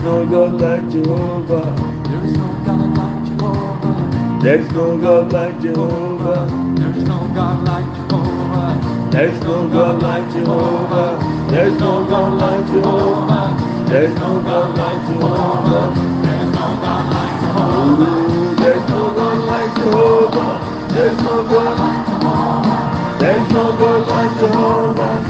There's no God like Jehovah. There's no God like Jehovah. There's no God like Jehovah. There's no God like Jehovah. There's no God like Jehovah. There's no God like Jehovah. There's no God like Jehovah. There's no God like Jehovah. There's no God like Jehovah. There's no God like Jehovah. There's no God like Jehovah.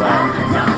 Thank you.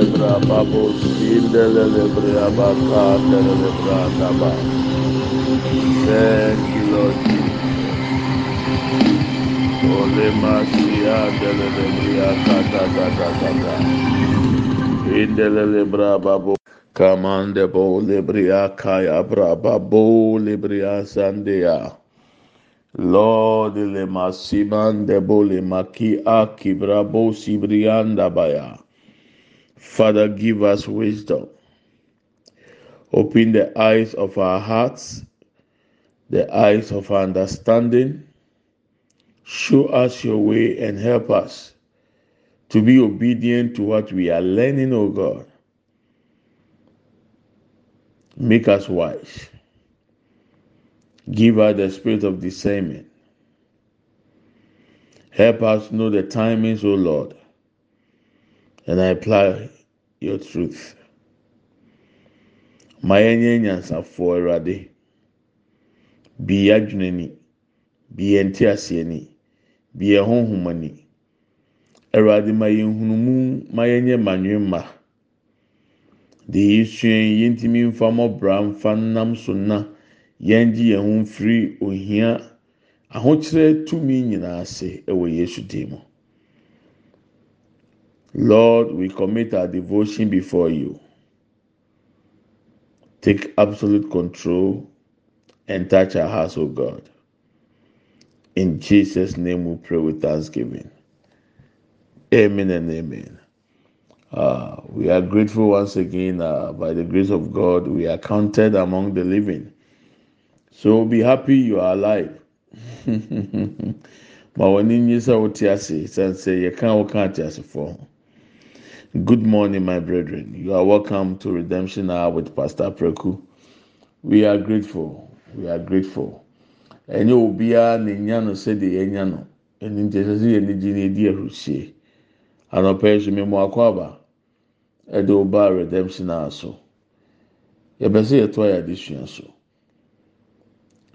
lebra babo, sindele lebra baka, dele lebra daba. Thank you, Lord Jesus. Oh, lemasia, dele lebra kata kata kata. Indele lebra babo. Kamande bo lebria kaya braba bo lebria sandea. Lord le masiman de bo le maki aki brabo sibrianda baya. Father, give us wisdom. Open the eyes of our hearts, the eyes of our understanding. Show us your way and help us to be obedient to what we are learning, O God. Make us wise. Give us the spirit of discernment. Help us know the timings, O Lord, and I apply your truth. Ma yɛnyɛ nyansafo Awurade bi adwenani bi yɛn ti aseɛni bi yɛn honhomani Awurade ma yɛn hunumu ma yɛnyɛ manwe ma de yɛ sua yɛn ntumi nfa mɔbra nfa nam so na yɛn gye yɛn ho firi ohia ahokyerɛ tumi nyinaa. Lord, we commit our devotion before you. Take absolute control and touch our hearts, O God. In Jesus' name we pray with thanksgiving. Amen and amen. Uh, we are grateful once again uh, by the grace of God. We are counted among the living. So be happy you are alive. ma w'ani nye sɛ wote ase sɛ good morning my brethren. You are welcome to redemption hour with pastor preku. We are grateful. We are grateful. Ɛnyɛ obiara na enya no sɛdeɛ yɛnya no ɛni nkyɛn sɛ yɛn gye na edi ahurisie anɔpɛ yi so mmemme akɔ aba ɛde ɔba redemption hour so yɛbɛ sɛ yɛto ayɛ adesua so.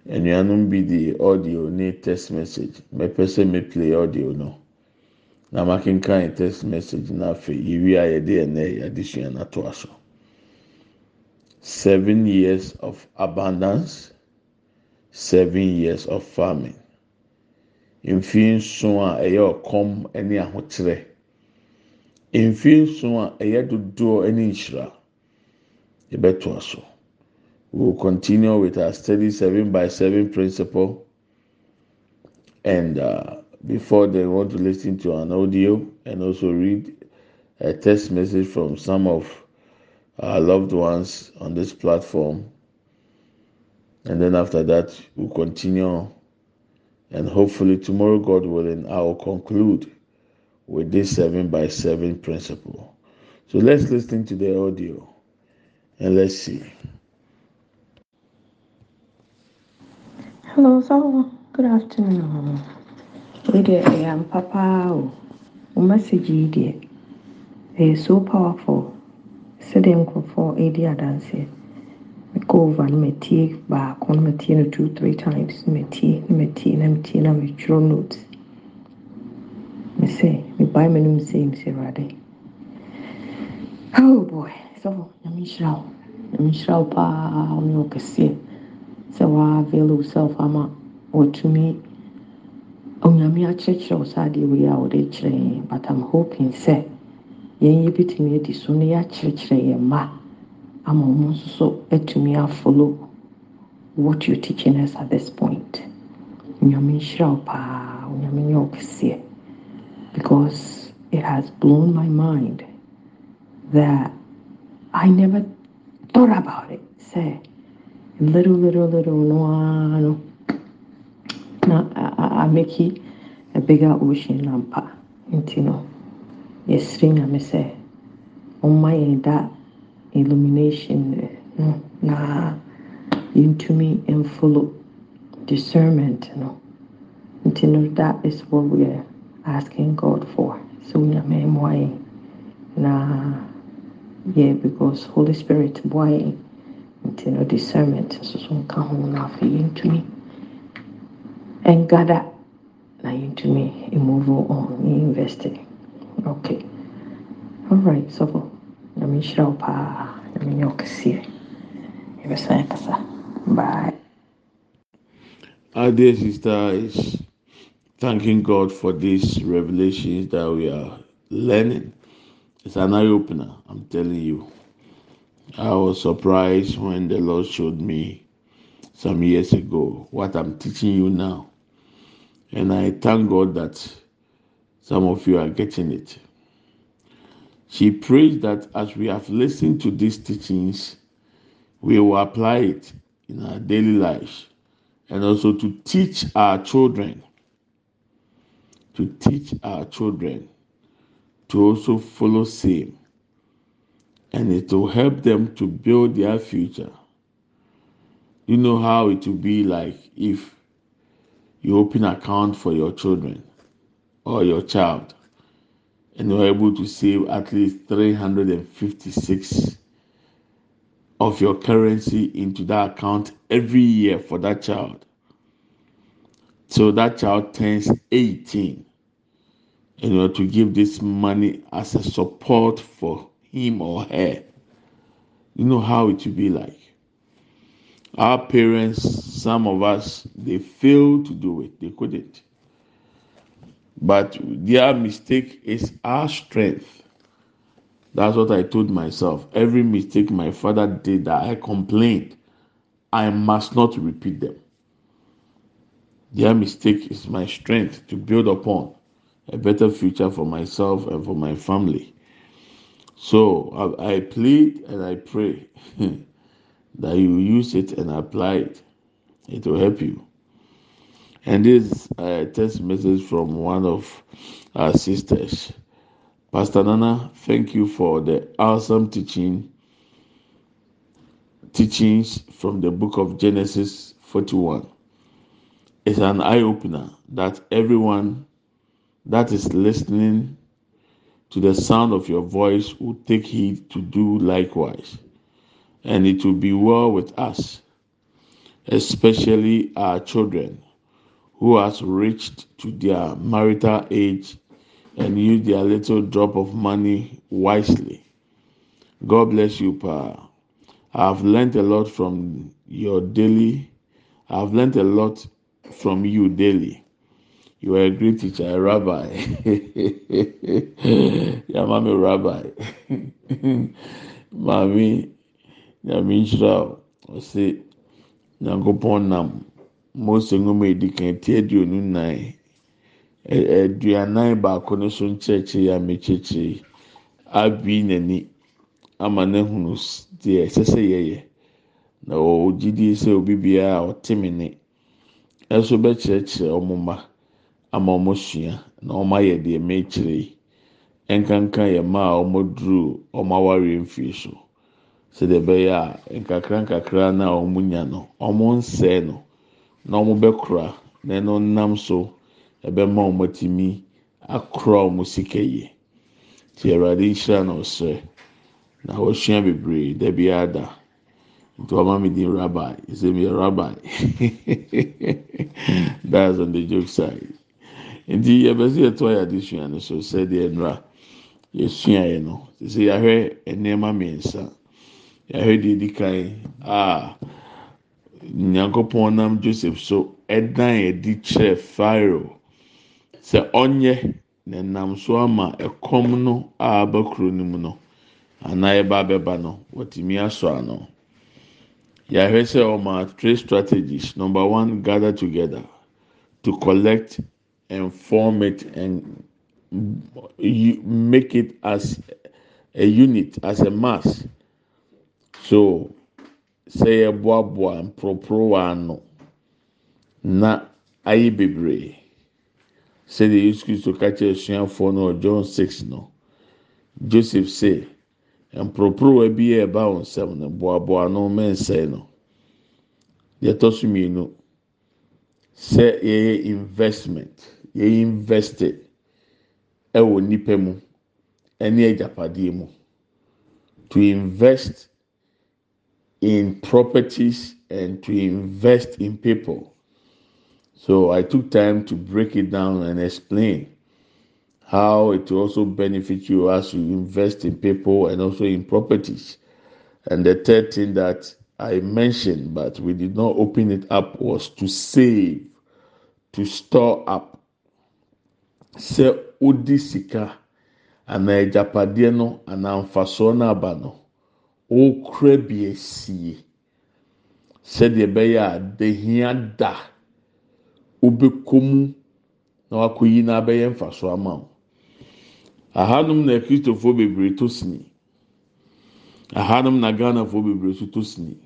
anuanom bi de audio ne text message. Mɛpɛ sɛ mɛ play audio no na makenkan text message na afei yɛwie a yɛde ɛnɛ yɛadesua no ato aso seven years of abundance seven years of farming mfie nson a ɛyɛ ɔkɔm ne ahokyerɛ mfie nson a ɛyɛ dodoɔ ne nhyira yɛbɛto aso. We will continue with our study seven by seven principle. And uh, before they want to listen to an audio and also read a text message from some of our loved ones on this platform. And then after that, we'll continue. And hopefully, tomorrow, God willing, I will conclude with this seven by seven principle. So let's listen to the audio and let's see. Hello, so good afternoon. Wei deɛ ɛyɛ ampa paa o. Wo message yi deɛ ɛyɛ so powerful. Sɛdeɛ nkurɔfoɔ ɛredi adanseɛ. Mekɔ over no matie baako no matie no two three times na matie na matie na matie na metwerɛ notes. Mesɛ mebae m'anim sɛ sɛ Awurade. Oh boy, so nyame nhyira wo. Nyame wo paa wo ne wo kɛseɛ. sɛ waavail yourself ama watumi onyame akyerɛkyerɛ wo sɛ adeɛ wei a wode kyerɛ yɛn but i'm hoping sɛ yɛn yɛ bɛtumi adi so na yɛakyerɛkyerɛ yɛn mma ama wɔn nso so atumi afollow what you're teaching us at this point? Onyame nhyira wo paa onyame nyɛ wo kɛseɛ because it has blown my mind that i never thought about it. Sɛ little, little, little, no, no. Now I, I make it a bigger ocean um, lampa. Nti uh, no, yɛsrɛ nyame sɛ ɔmma yɛn da illumination no na yɛntumi mfollow discernment no. Nti no, that is what we are asking God for. So nyame mmoa yɛn na yeah, because Holy Spirit boa yɛn nti no discernment nso so nka ho na afei yɛntumi ɛngada na yɛntumi move on yɛinvest okay alright sɔfo nyame nhyira wo paa nyame nyɛ wo kɛseɛ yɛbɛsan akasa bye Our dear sister is thanking God for these revelations that we are learning. It's an eye opener, I'm telling you. I was surprised when the Lord showed me some years ago what I'm teaching you now. And I thank God that some of you are getting it. She prays that as we have listened to these teachings, we will apply it in our daily lives and also to teach our children. To teach our children to also follow same and it will help them to build their future. You know how it will be like if you open account for your children or your child and you're able to save at least 356 of your currency into that account every year for that child. So that child turns 18 in order to give this money as a support for him or her. You know how it will be like. Our parents, some of us, they failed to do it. They couldn't. But their mistake is our strength. That's what I told myself. Every mistake my father did that I complained, I must not repeat them. Their mistake is my strength to build upon a better future for myself and for my family. So I, I plead and I pray that you use it and apply it. It will help you. And this uh, text message from one of our sisters. Pastor Nana, thank you for the awesome teaching teachings from the book of Genesis 41. It's an eye opener that everyone that is listening to the sound of your voice will take heed to do likewise. And it will be well with us, especially our children who has reached to their marital age and use their little drop of money wisely. God bless you, Pa. I've learned a lot from your daily. I've learned a lot from you daily. You are a great teacher, a rabbi. mommy, rabbi. Mommy, nyame nhyira ɔsi nyankopɔn nam. Mose nwoma edi kan ti aduonu nan aduanan baako no so nkyerɛkyerɛ a mekyerɛkyerɛ abi n'ani ama n'ehunu deɛ ɛsɛ sɛ yɛyɛ. Na ɔwɔ gyidie sɛ obi biara ɔte me ɛso bɛkyerɛkyerɛ ɔmo mma ama ɔmo sua na ɔmo ayɛ deɛ mekyerɛ yi. Nkanka yɛ mma a ɔmo duru ɔmo awareɛ mfie so. Sɛdeɛ ɛbɛyɛ a nkakra nkakra na ɔmo nya no ɔmo nsɛɛ no na ɔmo bɛkora na ɛno nam so ɛbɛma ɔmo atumi akora ɔmo sika yie. Te awurade nhyira na ɔsrɛ na wɔsua bebree dabi ada. Nti ɔma mi di rabbi ɛsɛ mi yɛ rabbi that's on the joke side. Nti yɛbɛsɛ yɛtɔ ayɛ adesua no so sɛdeɛ nnura yɛsua yɛ no sɛ yɛahwɛ nneɛma mmiɛnsa yɛahwɛ deɛ ɛdi kan a nyankopɔn nam joseph so ɛdan ɛdi kyerɛ pharaoh sɛ ɔnyɛ na ɛnam so ama ɛkɔm no a aba kuro no mu no anaa ɛba abɛba no wɔtumi asɔ ano yɛahwɛ sɛ ɔma three strategies number one gather together to collect and form it and make it as a unit as a mass. So sɛ yɛboaboa mporoporowa ano na ayɛ bebree. Sɛdeɛ yesu kristo ka kyerɛ asuafoɔ no wɔ john six no joseph say mporoporowa bi a ɛba wɔn nsam no boaboa no mɛnsɛn no. Deɛ ɛtɔ so mmienu sɛ yɛyɛ investment yɛyɛ invested ɛwɔ nipa mu ɛne agyapadeɛ mu. To invest in properties and to invest in people. So I took time to break it down and explain how it will also benefit you as you invest in people and also in properties. And the third thing that I mentioned, but we did not open it up, was to save, to store up. Sɛ odi sika anaa agyapadeɛ no no, okura bi esie. Sɛdeɛ ɛbɛyɛ a dehia da. Wobɛkɔ mu na wakɔyi na abɛyɛ mfaso ama wo. Ahanom na akristofoɔ bebree to sini. Ahanom na ghanafoɔ bebree nso to sini.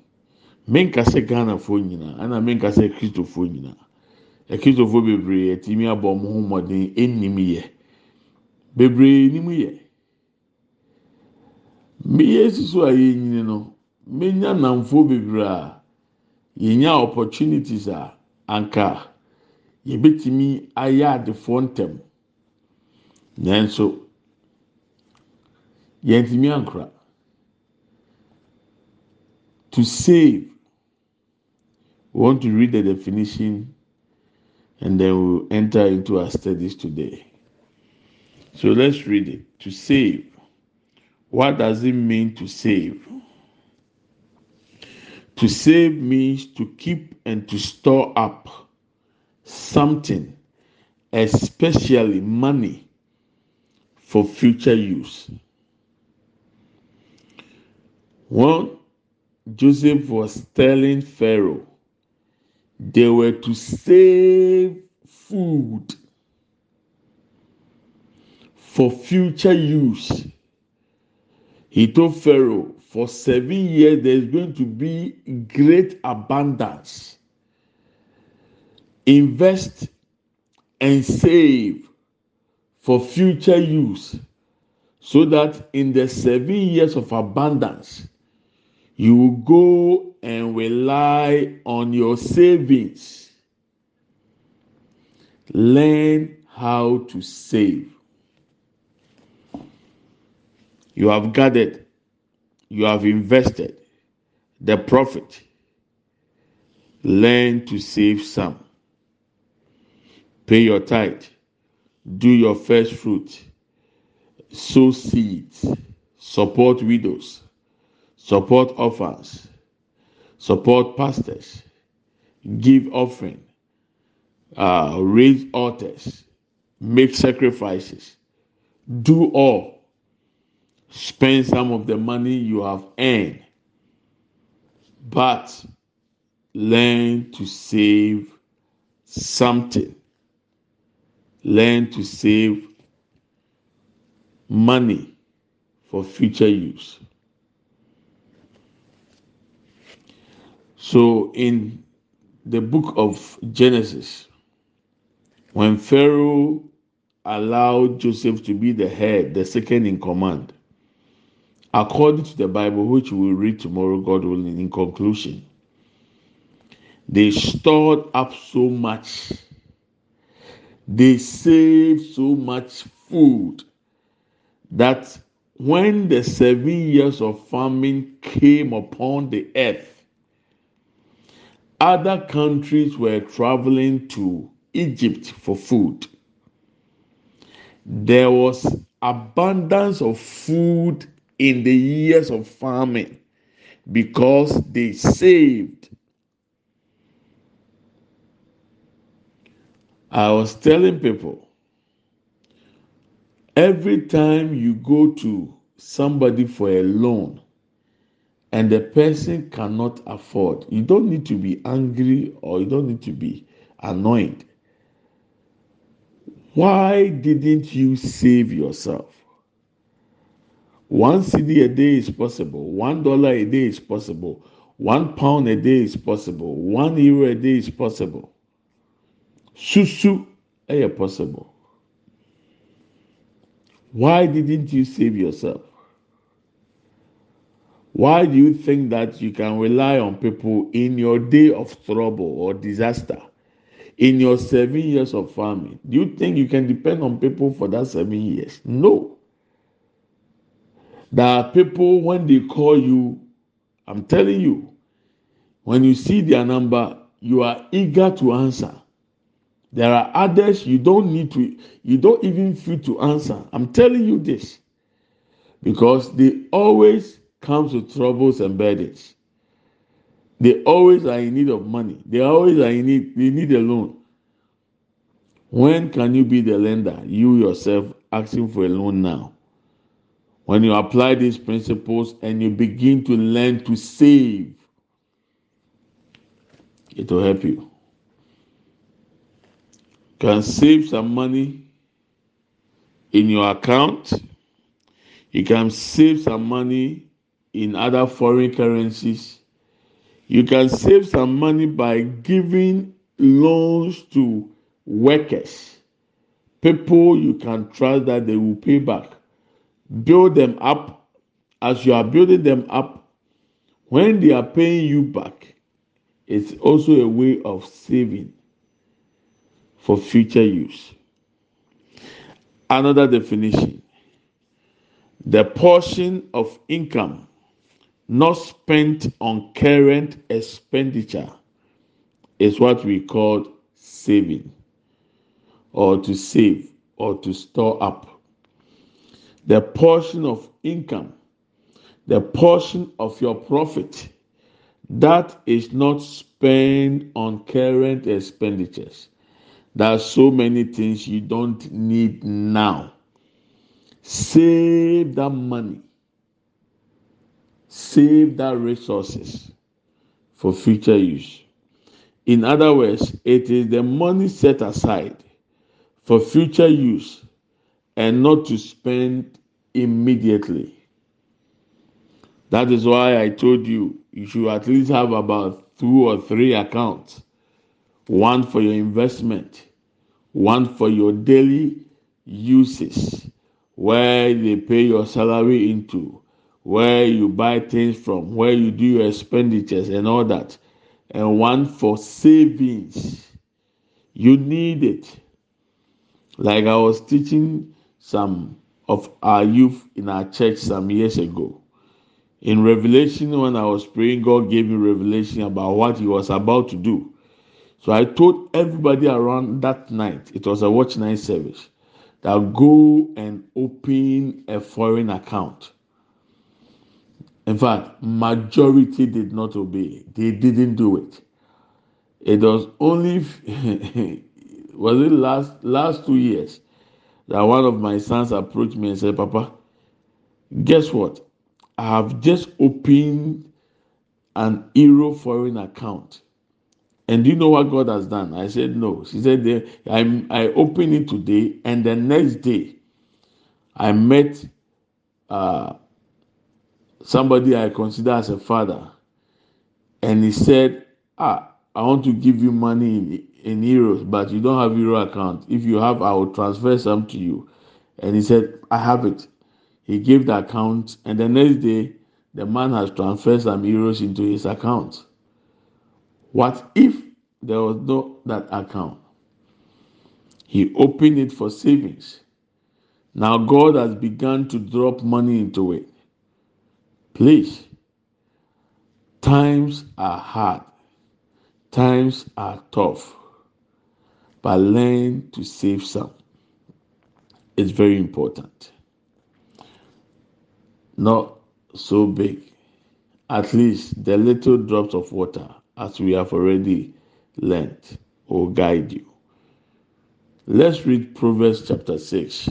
Menkasɛ ghanafoɔ nyinaa ɛna menkasɛ akristofoɔ nyinaa. Akristofoɔ bebree yɛtumi abɔ ɔmo ho mmɔden enim yɛ. Bebree nim yɛ. Mmea esi so a yɛnyini no mmenya namfoɔ bebree a yɛnya opportunities a anka yɛbɛtumi ayɛ adefoɔ ntɛm nanso yɛntumi ankora. To save we want to read the definition and then we'll enter into our studies today. So let's read it. To save what does it mean to save? To save means to keep and to store up something especially money for future use. When joseph was telling pharaoh they were to save food for future use he told pharaoh for seven years there is going to be great abundance. Invest and save for future use so that in the seven years of abundance you will go and rely on your savings. Learn how to save you have gathered. You have invested. The profit learn to save some. Pay your tithe. Do your first fruit. Sow seeds. Support widows. Support orphans. Support pastors. Give offering. Uh, raise altars. Make sacrifices. Do all spend some of the money you have earned but learn to save something. Learn to save money for future use. So in the book of genesis when pharaoh allowed joseph to be the head the second in command according to the bible which we will read tomorrow god willing in conclusion they stored up so much they saved so much food that when the seven years of famine came upon the earth, other countries were traveling to Egypt for food. There was abundance of food in the years of famine because they saved. I was telling people every time you go to somebody for a loan and the person cannot afford, you don't need to be angry or you don't need to be annoyed. Why didn't you save yourself? One cedi a day is possible, one dollar a day is possible, one pound a day is possible, one euro a day is possible. Susu ɛyɛ possible. Why didn't you save yourself? Why do you think that you can rely on people in your day of trouble or disaster, in your seven years of famine? Do you think you can depend on people for that seven years? No. There are people when they call you, I'm telling you, when you see their number, you are eager to answer. There are others you don't need to, you don't even feel to answer. I'm telling you this because they always come to troubles and burdens. They always are in need of money. They always are in need. They need a loan. When can you be the lender? You yourself asking for a loan now. When you apply these principles and you begin to learn to save, it will help you. Can save some money in your account. You can save some money in other foreign currencies. You can save some money by giving loans to workers, people you can trust that they will pay back. Build them up. As you are building them up, when they are paying you back, it's also a way of saving for future use. Another definition the portion of income not spent on current expenditure is what we call saving or to save or to store up. The portion of income, the portion of your profit that is not spent on current expenditures. There are so many things you don't need now. Save that money. Save that resources for future use. In other words, it is the money set aside for future use and not to spend immediately. That is why I told you you should at least have about two or three accounts. one for your investment, one for your daily uses, where they pay your salary into, where you buy things from, where you do your expenditures and all that, and one for savings. You need it. Like I was teaching some of our youth in our church some years ago. In Revelation, when I was praying, God gave me revelation about what He was about to do. So I told everybody around that night, it was a watch night service, that go and open a foreign account. In fact, majority did not obey. They didn't do it. It was only was it last last two years that one of my sons approached me and said, Papa, guess what? I have just opened an Euro foreign account. And do you know what God has done? I said, No. She said, I, I opened it today, and the next day, I met uh, somebody I consider as a father. And he said, Ah, I want to give you money in, in euros, but you don't have euro account. If you have, I will transfer some to you. And he said, I have it. He gave the account, and the next day, the man has transferred some euros into his account. What if there was no that account? He opened it for savings. Now God has begun to drop money into it. Please, times are hard, times are tough, but learn to save some. It's very important. Not so big. At least the little drops of water, as we have already learned, will guide you. Let's read Proverbs chapter 6,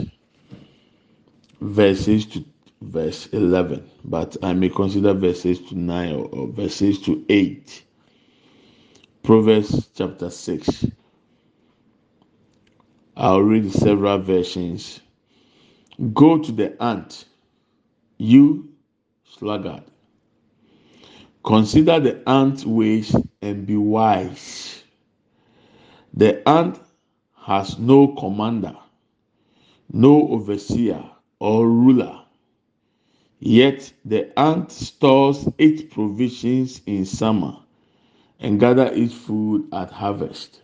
verses to verse 11, but I may consider verses to 9 or, or verses to 8. Proverbs chapter 6. I'll read several versions. Go to the ant, you sluggard. Consider the ant ways and be wise. The ant has no commander, no overseer or ruler. Yet the ant stores its provisions in summer and gather its food at harvest.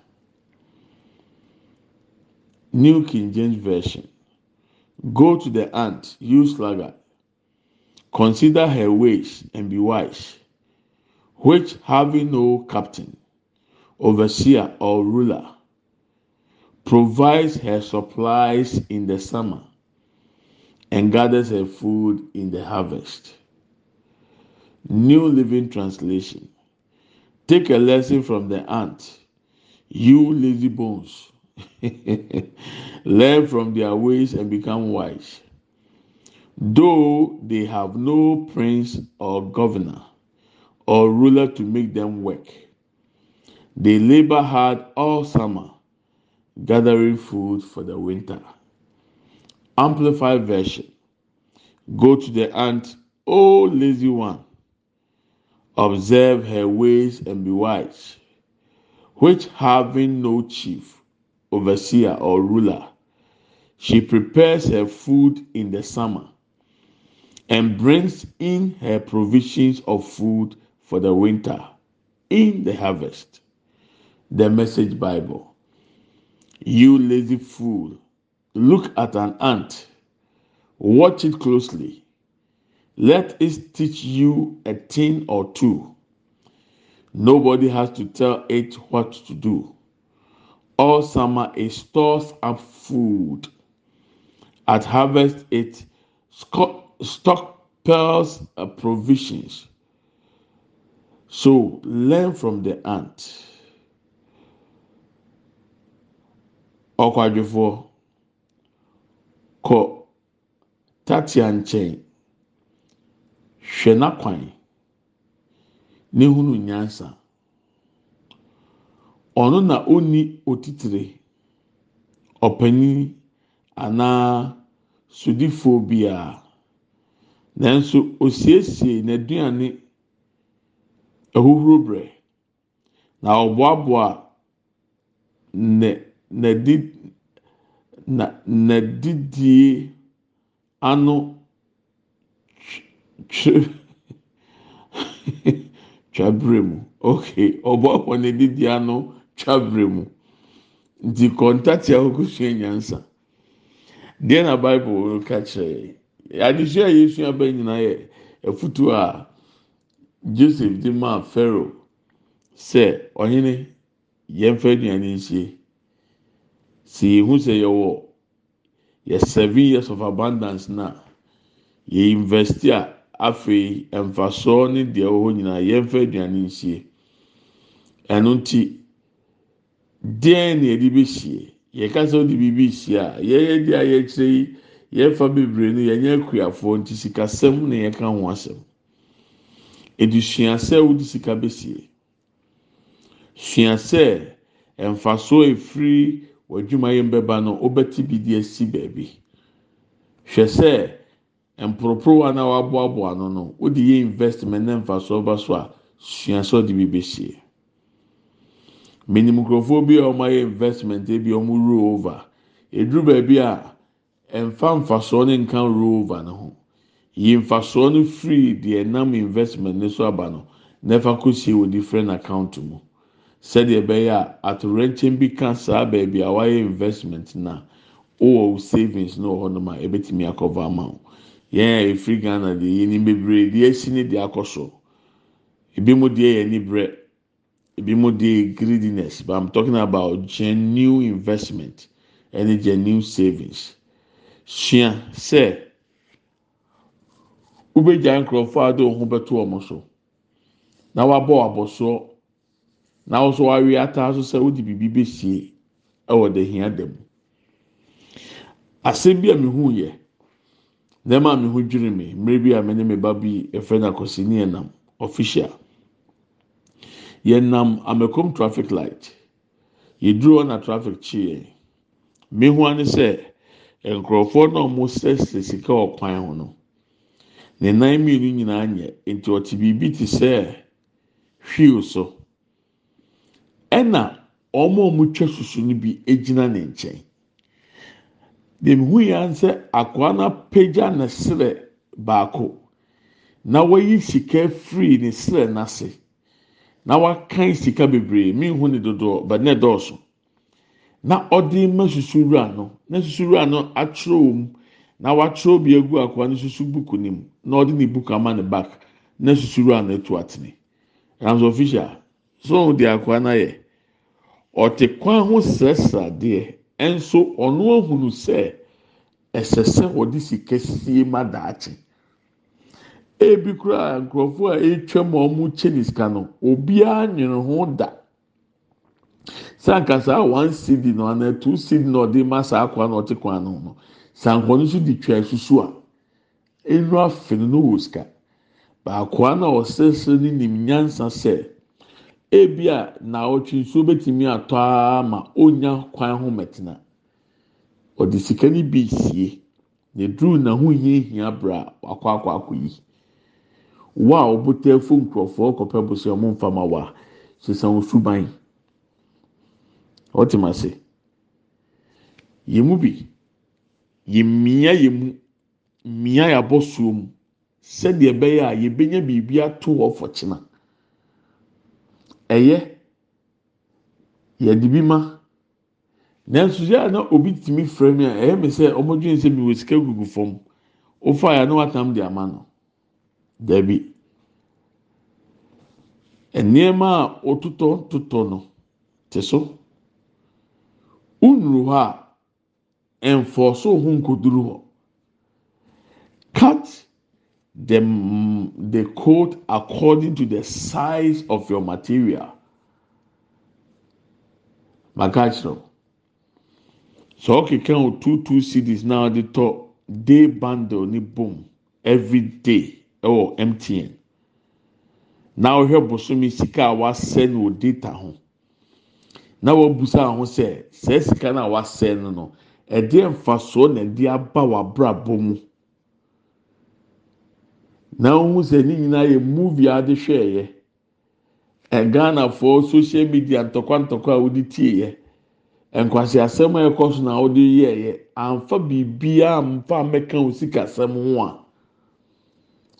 New King James Version. Go to the ant, you sluggard. Consider her ways and be wise, which having no captain, overseer, or ruler, provides her supplies in the summer and gathers her food in the harvest. New Living Translation. Take a lesson from the ant, you lazy bones. Learn from their ways and become wise. Though they have no prince or governor or ruler to make them work, they labor hard all summer, gathering food for the winter. Amplified version. Go to the ant, O lazy one. Observe her ways and be wise, which having no chief, overseer, or ruler, she prepares her food in the summer and brings in her provisions of food for the winter in the harvest. The Message Bible. You lazy fool, look at an ant, watch it closely. Let it teach you a thing or two. Nobody has to tell it what to do. All summer it stores up food. At harvest it stockpiles uh, provisions. So learn from the ant. Ɔkwadwofoɔ kɔ tatia nkyɛn hwɛ n'akwan ne hunu nyansa. Ɔno na onni otitire ɔpanin anaa sodifoɔ biara nanso osiesie n'aduane ahohoro brɛ. Na ɔboaboa na na di na na didie ano tw twabere mu. Okay ɔbɔ wɔ ne didie ano twabere mu. Nti kɔntakti a ɔkosua nyansa. Deɛ na bible ka kyerɛ adesua a yɛsua bɛ nyinaa yɛ efutuo a joseph de maa pharaoh. Sɛ ɔhene yɛmfa aduane nsie si yehu sɛ yɛwɔ yɛ seven years of abundance na. Yɛ investi a afei mfasoɔ ne deɛ ɛwɔ nyinaa yɛmfa aduane nsie ɛno nti deɛn na yɛde bɛhyie yɛka sɛ ɔde biribi hyie a yɛyɛ deɛ a yɛkyerɛ yi yɛfa bebree no yɛnyɛ akuafoɔ nti sikasɛm na yɛka ho asɛm. Edusuasɛ wode sika bɛsie. Suasɛ mfasoɔ efiri w'adwumayɛ mbɛba no wobɛte bi de asi baabi. Hwɛ sɛ mporoporowa na waboaboa no no wode yɛ investment na mfasoɔ ba so a suasɛ ɔde bi bɛsie menim nkurɔfoɔ bi a wɔn ayɛ investment ebi wɔn roll over. Eduru baabi a mfa mfasoɔ ne nka roll over no ho. Yi mfasoɔ no firi deɛ nam investment ne so aba no n'ɛfa kɔsie wɔ different account mu. Sɛdeɛ ɛbɛyɛ a atorɛnkyɛn bi ka saa baabi a wayɛ investment na wowɔ savings no wɔ hɔnom a ebɛtumi akɔva ama wo. Yɛn a efiri ghana deɛ yɛn bebree deɛ esi ne deɛ akɔ so. Ebi mu deɛ yɛ ni brɛ ebi mu deɛ greediness but i'm talking about genuine investment ɛne genuine savings. Sua sɛ wobɛgya nkurɔfoɔ a de wɔn ho bɛto wɔn so. Na wabɔ abɔsoɔ na wɔso wawe ataa so sɛ wode biribi bɛsie ɛwɔ dehia da mu. Asɛm bi a mehu yɛ nneɛma a mehu dwiri me mmerɛ bi a me ne me ba bi efrɛ no akɔsini ɛnam official yɛnam amakom traffic light. Yɛduru hɔ na traffic kyeeɛ mehoa ne sɛ nkurɔfoɔ na ɔmo sɛsɛ sika wɔ kwan ho no ne nan mmienu nyinaa nyɛ. Nti ɔte biribi te sɛ hwiil so. Ɛna ɔmo a ɔmo susu no bi gyina ne nkyɛn. Deɛ mehu yɛ sɛ akoa no apagya ne serɛ baako. Na wɔyi sika firi ne serɛ n'ase. Na wakan sika bebree. Mehu ne dodoɔ but ne dɔɔso na ɔde ma susuwura no. Na susuwura no atwerɛ wɔm na watwerɛ bi agu akoa no susu buku ne mu. Na ɔde ne buku ama ne back. Na susuwura no etu atene. Rams official so de akoa no ayɛ ɔte kwan ho srɛsrɛ adeɛ ɔno ahunu sɛ ɛsɛ sɛ ɔde sika sie ma daakye. Ebi koraa nkurɔfoɔ a etwa mu a wɔn kyɛ ne sika no obiara nwere ho da. Sankasa one cd na ɔna two cd na ɔde ma saa akwa na ɔte kwan no ho no sankwa no nso de twa susu a enu afe no no wɔ sika. Baako na ɔsɛsɛ ne nim nyansa sɛ ebi a na ɔtwe nsuo betumi atɔ ama onya kwan ho mɛtena ɔde sika no bi sie na duru na ho hia hia bra wakɔ akɔ akɔ yi. Wa a ɔbota efo nkurɔfoɔ kɔpɛ bosia ɔmo nfama wa. Sisan osuban ɔte ma se yɛn mu bi. Yɛmmia yɛn mu. Mmia yɛabɔ soɔ mu. Sɛdeɛ ɛbɛyɛ a yɛbɛnya biribi ato hɔ fɔkyena ɛyɛ yɛde bi ma. Nanso yɛ a na obi tumi frɛ mi a ɛyɛ mi sɛ ɔmo dwen sɛ mi wɔ sika gugu fam. Ofa yɛ no atam de ama no. Dabi nneɛma a ɔtotɔ totɔ no te so. Nnuru hɔ a mfɔso ho nkoduru hɔ. Cut the the coat according to the size of your material. Maka kyerɛw sɛ ɔkeka o two two cds na ɔde tɔ day bundle ne boom every day ɛwɔ mtn na ɔhwɛ bosomi sika a wasɛ no wɔ data ho. Na wabusa ho sɛ sɛ sika no wasɛ no no ɛdeɛ mfasoɔ na ɛde aba w'abrabɔ mu? Na ohun sɛ ne nyinaa yɛ movie ade hwɛɛyɛ ɛghanafoɔ social media ntɔkwa ntɔkwa a wɔde tie yɛ nkwasi asɛm a ɛkɔ so na ɔde yɛɛyɛ anfa biribiara mfa mɛka o sika asɛm ho a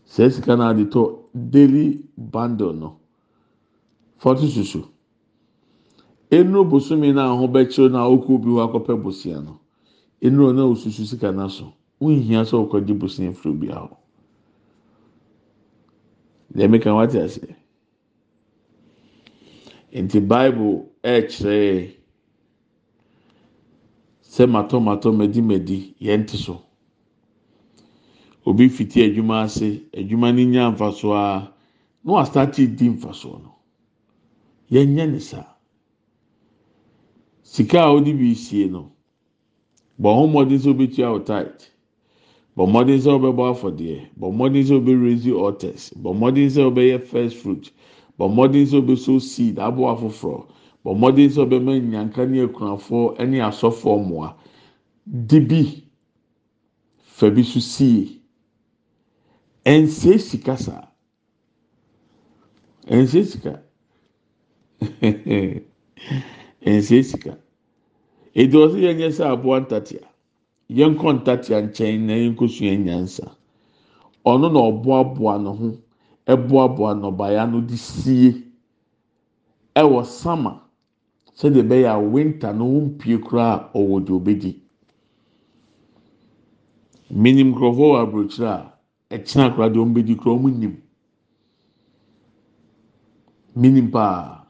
sɛ sika na ade tɔ daily bundle no. Fɔto susu. Enuro bosomi na aho bɛkyerɛ na okɔ obi hɔ akɔpɛ bosia no. Enuro na osusu sika na so. Nhia sɛ ɔkɔgye bosia firi obi ahɔ deɛ meka wate ase. Nti bible ɛɛkyerɛ sɛ matɔmatɔ mɛdimɛdi yɛn ti so. Obi fiti adwuma ase adwuma no nya mfaso a na wasate di mfaso no. Yɛn nyɛ ne saa. Sika a ɔde bi sie no bɔ ho mmɔden sɛ obetua o tight bɔ mmɔden sɛ ɔbɛbɔ afɔdeɛ bɔ mmɔden sɛ ɔbɛrezi altars bɔ mmɔden sɛ ɔbɛyɛ first fruit bɔ mmɔden sɛ ɔbɛso seed abo afoforɔ bɔ mmɔden sɛ ɔbɛma nyanka ne akunafoɔ ne asɔfoɔ mmoa. Di bi fa so sie ɛnsie sika saa ɛnsie sika ɛnsie sika èdè ɔsɛ yɛn nyɛ sɛ aboa ntatea yɛn kɔ ntatea nkyɛn na yɛn kɔ sua nyansa ɔno na ɔboaboa ne ho ɛboaboa nnɔbaeɛ no de sie. Ɛwɔ sama. Sɛdeɛ ɛbɛyɛ a winter no ho mpie koraa ɔwɔ deɛ ɔbɛdi minim nkurɔfoɔ wɔ aburokyerɛ a ɛkyina koraa deɛ ɔmbɛdi koraa ɔmo nim minim paa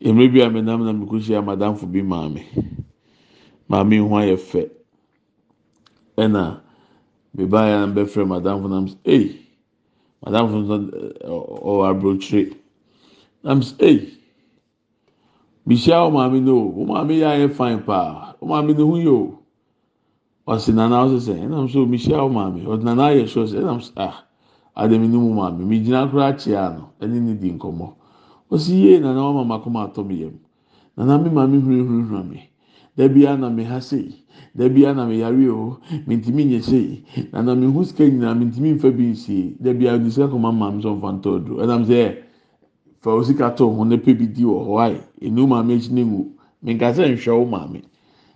mmerɛ bi a menam na mekɔ hyia madamfo bi maame. Maame ho ayɛ fɛ. Ɛna bebaeɛ na bɛfrɛ madamfo nam sɛ ei madamfo nso ɔwɔ aburokyire sɛ ei bihyia wo maame no o. Wo maame yɛ ayɛ fine paa. Wo maame no ho yɛ o ɔsi nana ɔsi sɛ ɛnam so mi hyia wo maame? Ɔsi nana ayɛ sure sɛ ɛnam so ah adamu ni mu maame mi gyina kura kyea no ɛne ne di nkɔmɔ ɔsi yie nana wɔn mama kɔn atɔ mi yam. Nana mi maame hurihurihura mi dabi ana mi ha sei dabi ana mi yare o mi ntumi nyɛ sei. Nana mi hu sika nyinaa mi ntumi nfa bi nsie. Dabi a odi sika kɔma maame sɛ nfa ntɔ do ɛnam sɛ fa osika to ho ne pe bi di wɔ hɔ ayi enu maame akyi ne ngu. Mi nkasa nhwɛ wo maame.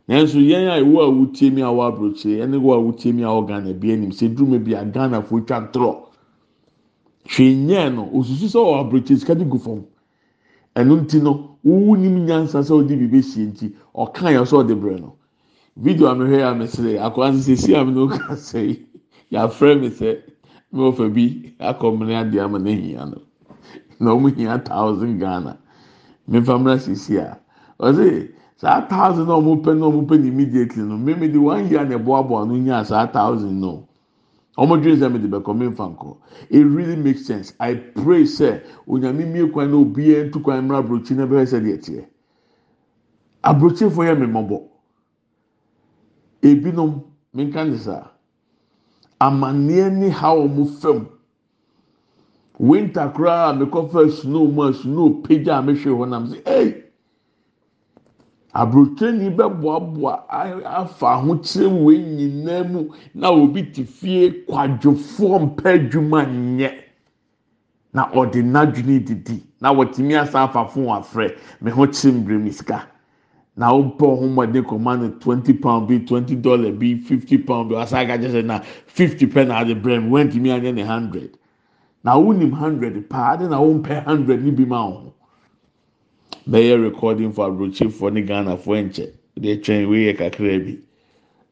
Nanso yɛn a ewu a wotie mi a wɔ aburokyire ɛne wo a wotie mi a wɔ ghana bi anim sɛ duro bi a ghana fo twa ntorɔ hwee nyɛɛ no osusu sɛ ɔwɔ aburokyire sika de gu fam. Ɛno nti no wowu nim nyansa sɛ ɔde biribi sie nti ɔka yɛ sɛ ɔde brɛ no. Video a mehwɛ yɛ a mesere akɔla sɛ si a mi no sɛ yi yɛafrɛ mi sɛ mi fɛ bi akɔ mmiri adeɛ ama ne hia no. Na wɔn hia thousand ghana. Mefa mmiri sisi a. Ɔsɛ saa thousand na wɔn pɛ na wɔn pɛ no immediately no mmiri de one year na ɛboaboa no nya saa thousand no. Wɔn dwene sɛ mede bɛkɔ me nfa it really makes sense. I pray sɛ onyame mie kwan na obiara ntu kwan mmra aburokyi na bɛyɛ sɛ deɛ teɛ aburokyifo yɛ mmemmɔbɔ ebinom menka ne amanneɛ ne ha wɔn fam. Winter koraa a mekɔ fɛ snow mu a snow pagya a mehwɛ hɔ nam sɛ ɛy aburokyerɛni bɛboaboa afa ahokyerɛ wei nyinaa mu na obi te fie kwadwofoɔ mpɛ adwuma nyɛ. Na ɔde n'adwene didi. Na wɔtumi asa afa fon afrɛ. Me ho kyerɛ mbere mi sika. Na ɔmpɛ ɔho mɔden kɔma no twenty pound bi twenty dollar bi fifty pound bi. Ɔsan aka kyerɛ na fifty pɛ na ade brɛ mi wɛntumi anyɛ ne hundred. Na wonim hundred paa ade na wɔmpɛ hundred ni bi ma wɔn bɛyɛ recording for aburokyefoɔ ne ghanafoɔ nkyɛn de twɛn wei yɛ kakra bi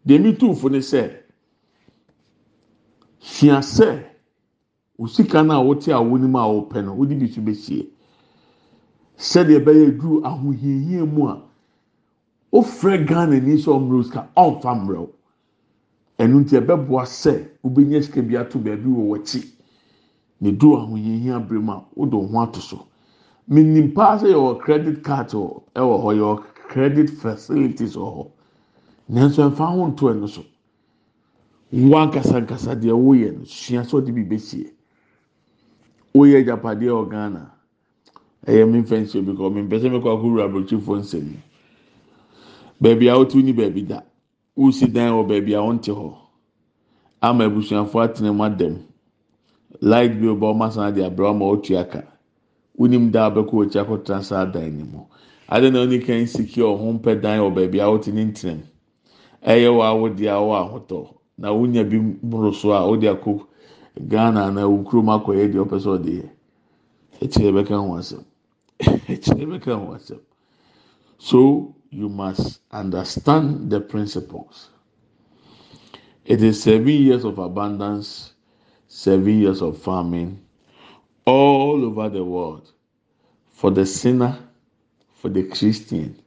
deɛ mi tuufo ne sɛ hia sɛ osika no a wote a wonim a wɔpɛ no wode bi so bɛsie sɛdeɛ bɛyɛ duru ahohiahia mu a ofrɛ ghana ni sɛ ɔmmerɛ sika ɔnfa mmerɛw ɛnu nti ɛbɛboa sɛ wobɛnya sika bi ato baabi wɔ wɔkyi ne duru ahohiahia abere mu ho ato so menim paa sɛ yɛwɔ credit card wɔ ɛwɔ hɔ yɛwɔ credit facilities wɔ hɔ. Nanso ɛnfa ho nto ɛno so. Wo ankasa nkasa deɛ woyɛ no sua sɛ ɔde bi bɛsie woyɛ agyapadeɛ wɔ ghana. Ɛyɛ mi nfɛn nsuo bi kɔ mi mpɛ sɛ mi kɔ akɔwura aburokyifoɔ nsɛm. Beebi a wotu ni beebi da. Wosi dan wɔ beebi a wɔnte hɔ. Ama abusuafoɔ atena mu adam light bill bɔ ɔmo asan de abira ɔmo otu aka wonim da bɛkɔ wɔkyi akɔtena saa dan no mu. Ade na oni kan secure ɔho mpɛ dan wɔ baabi a wote ne ntenam ɛyɛ wɔ a a wɔ ahotɔ. Na wonya bi mmoro so a wode akɔ ghana na wo kurom akɔyɛ deɛ ɔpɛ sɛ ɔde yɛ. Ɛkyerɛ bɛka ho asɛm. Ɛkyerɛ bɛka ho asɛm. So you must understand the principles. It is seven years of abundance seven years of farming all over the world for the sinner for the Christian.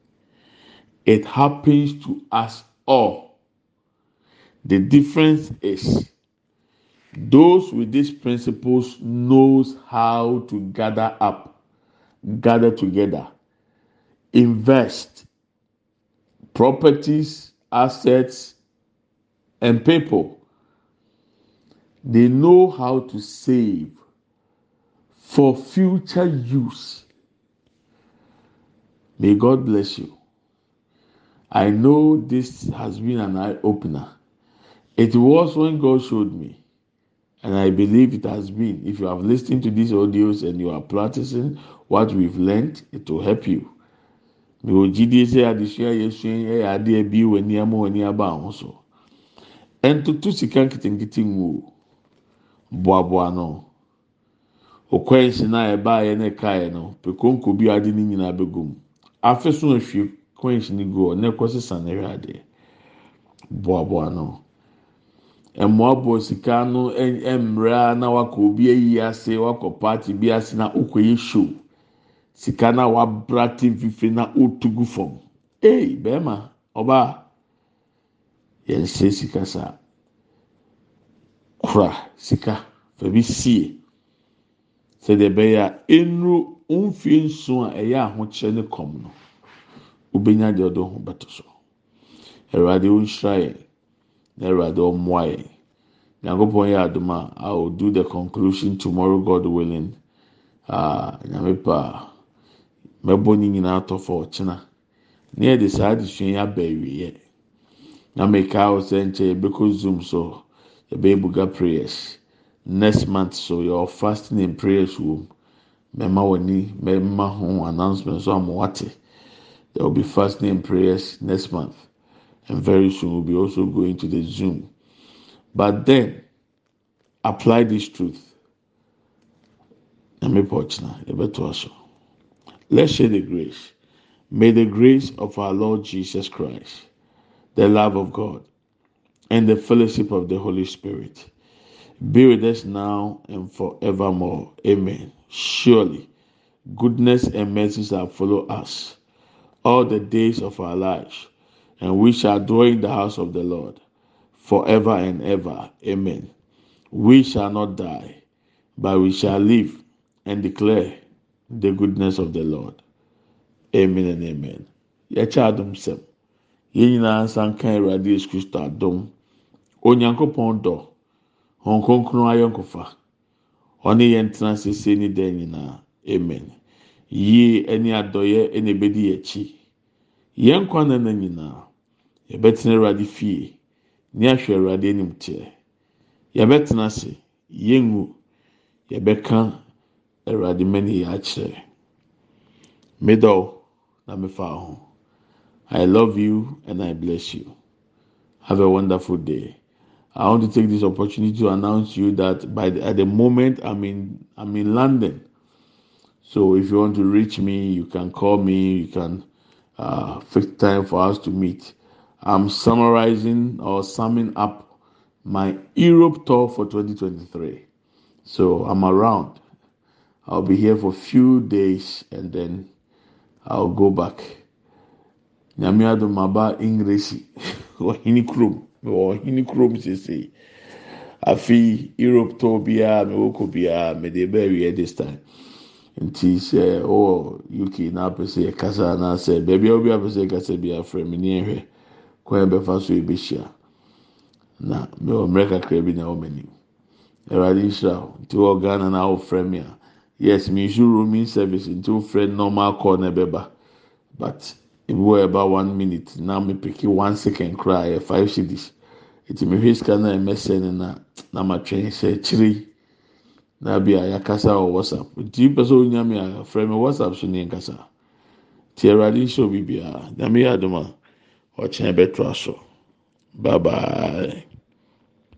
It happens to us all. The difference is those with these principles knows how to gather up, gather together, invest properties, assets, and people. They know how to save for future use May God bless you. I know this has been an eye opener. It was when God showed me, and I believe it has been. If you have listened to these audios and you are practicing what we've learned, it will help you. Ò jíde sẹ́ adesua adé ẹbí wọ ní ẹmọ wọ ní abá àwọn so. Ẹntutu sika nketenkete ngu o. Boaboa no. Okwa nsi na yẹ ne ka yẹ no. Pekonko bi adi ne nyinaa bẹ gum. Afe so ahwie coins ni gu hɔ na ɛkɔ sisa na ɛhwɛ adeɛ. Boaboa no. Mmoaboa sika no mmerɛ na wakɔ obi ayi ase wakɔ party bi ase na okɔ yɛ show. Sika na wabra te nfifiri na otu gu fam. Ee bɛrima ɔbaa yɛn hyɛ sika saa. Kora sika fa bi sie sɛdeɛ ɛbɛyɛ a enuru mfie nson a ɛyɛ ahokyerɛ ne kɔm no wobɛnya deɛ ɔde ho bɛto so. Awurade ɔnhyira yɛn na Awurade ɔmmoa yɛn. Nyankopɔn yɛ adom a I will do the conclusion tomorrow God willing. Ah nyame pa mɛbɔ ne nyinaa atɔ fa ɔkyena. Ne yɛde saa adesua yi aba awieɛ. Na mɛka wo sɛ nkyɛn yɛbɛkɔ zoom so yɛbɛyɛ buga prayers. Next month so your fasting and prayers will. Mɛma w'ani mɛma ho announcement so ama wate. There will be fasting and prayers next month. And very soon we'll be also going to the Zoom. But then apply this truth. Let's share the grace. May the grace of our Lord Jesus Christ, the love of God, and the fellowship of the Holy Spirit be with us now and forevermore. Amen. Surely, goodness and mercy shall follow us all the days of our lives, and we shall dwell in the house of the Lord forever and ever. Amen. We shall not die, but we shall live and declare the goodness of the Lord. Amen and amen. Yɛkyɛ adom sɛm. Yɛn nyinaa nsa. Hɔn kronkron ayɔnkofa. Ɔne yɛn tena sese ne dan nyinaa. Amen. Yie ne adɔyɛ na ebedi akyi. Yɛn nkwa nana nyinaa. Yɛbɛtena Awurade fie. Ne ahwɛ Awurade anim teɛ. Yɛbɛtena ase. Yɛngu. Yɛbɛka Awurade mani yɛ akyerɛ. Medɔw na mefa ho. I love you and I bless you. Have a wonderful day. I want to take this opportunity to announce to you that by the, at the moment I'm in I'm in London. So if you want to reach me, you can call me. You can uh, fix time for us to meet. I'm summarizing or summing up my Europe tour for 2023. So I'm around. I'll be here for a few days and then I'll go back. Nyame adom aba English hene kurom wɔ hene kurom sese. Afei Europe tour biara mewɔ kɔ biara mede bɛ awie this time. Nti sɛ ɔwɔ UK na apɛ sɛ yɛkasa anaasɛ beebi a obi apɛ sɛ yɛkasa bi afrɛ mi ne yɛhwɛ kwan bɛfa so yɛbɛhyia na mewɔ mmerɛ kakra bi na ɛwɔ m'anim Awurade nhyira wo nti wɔ Ghana na awofrɛ mi a. Yes mi nsu roaming service. Nti wofrɛ normal call na ɛbɛba but ebi wɔ ɛba one minute na mi piki one second koraa yɛ five cedis eti mi hwɛ sika na ɛmɛsɛ ne na na ma twɛn sɛ kyerɛ na bi a yakasa wɔ whatsapp. Nti pɛ sɛ onya mi a frɛ mi whatsapp so ne nkasa tí awurade nhyɛ obi biara nyame yɛ adum a ɔkyɛn bɛto aso bye bye.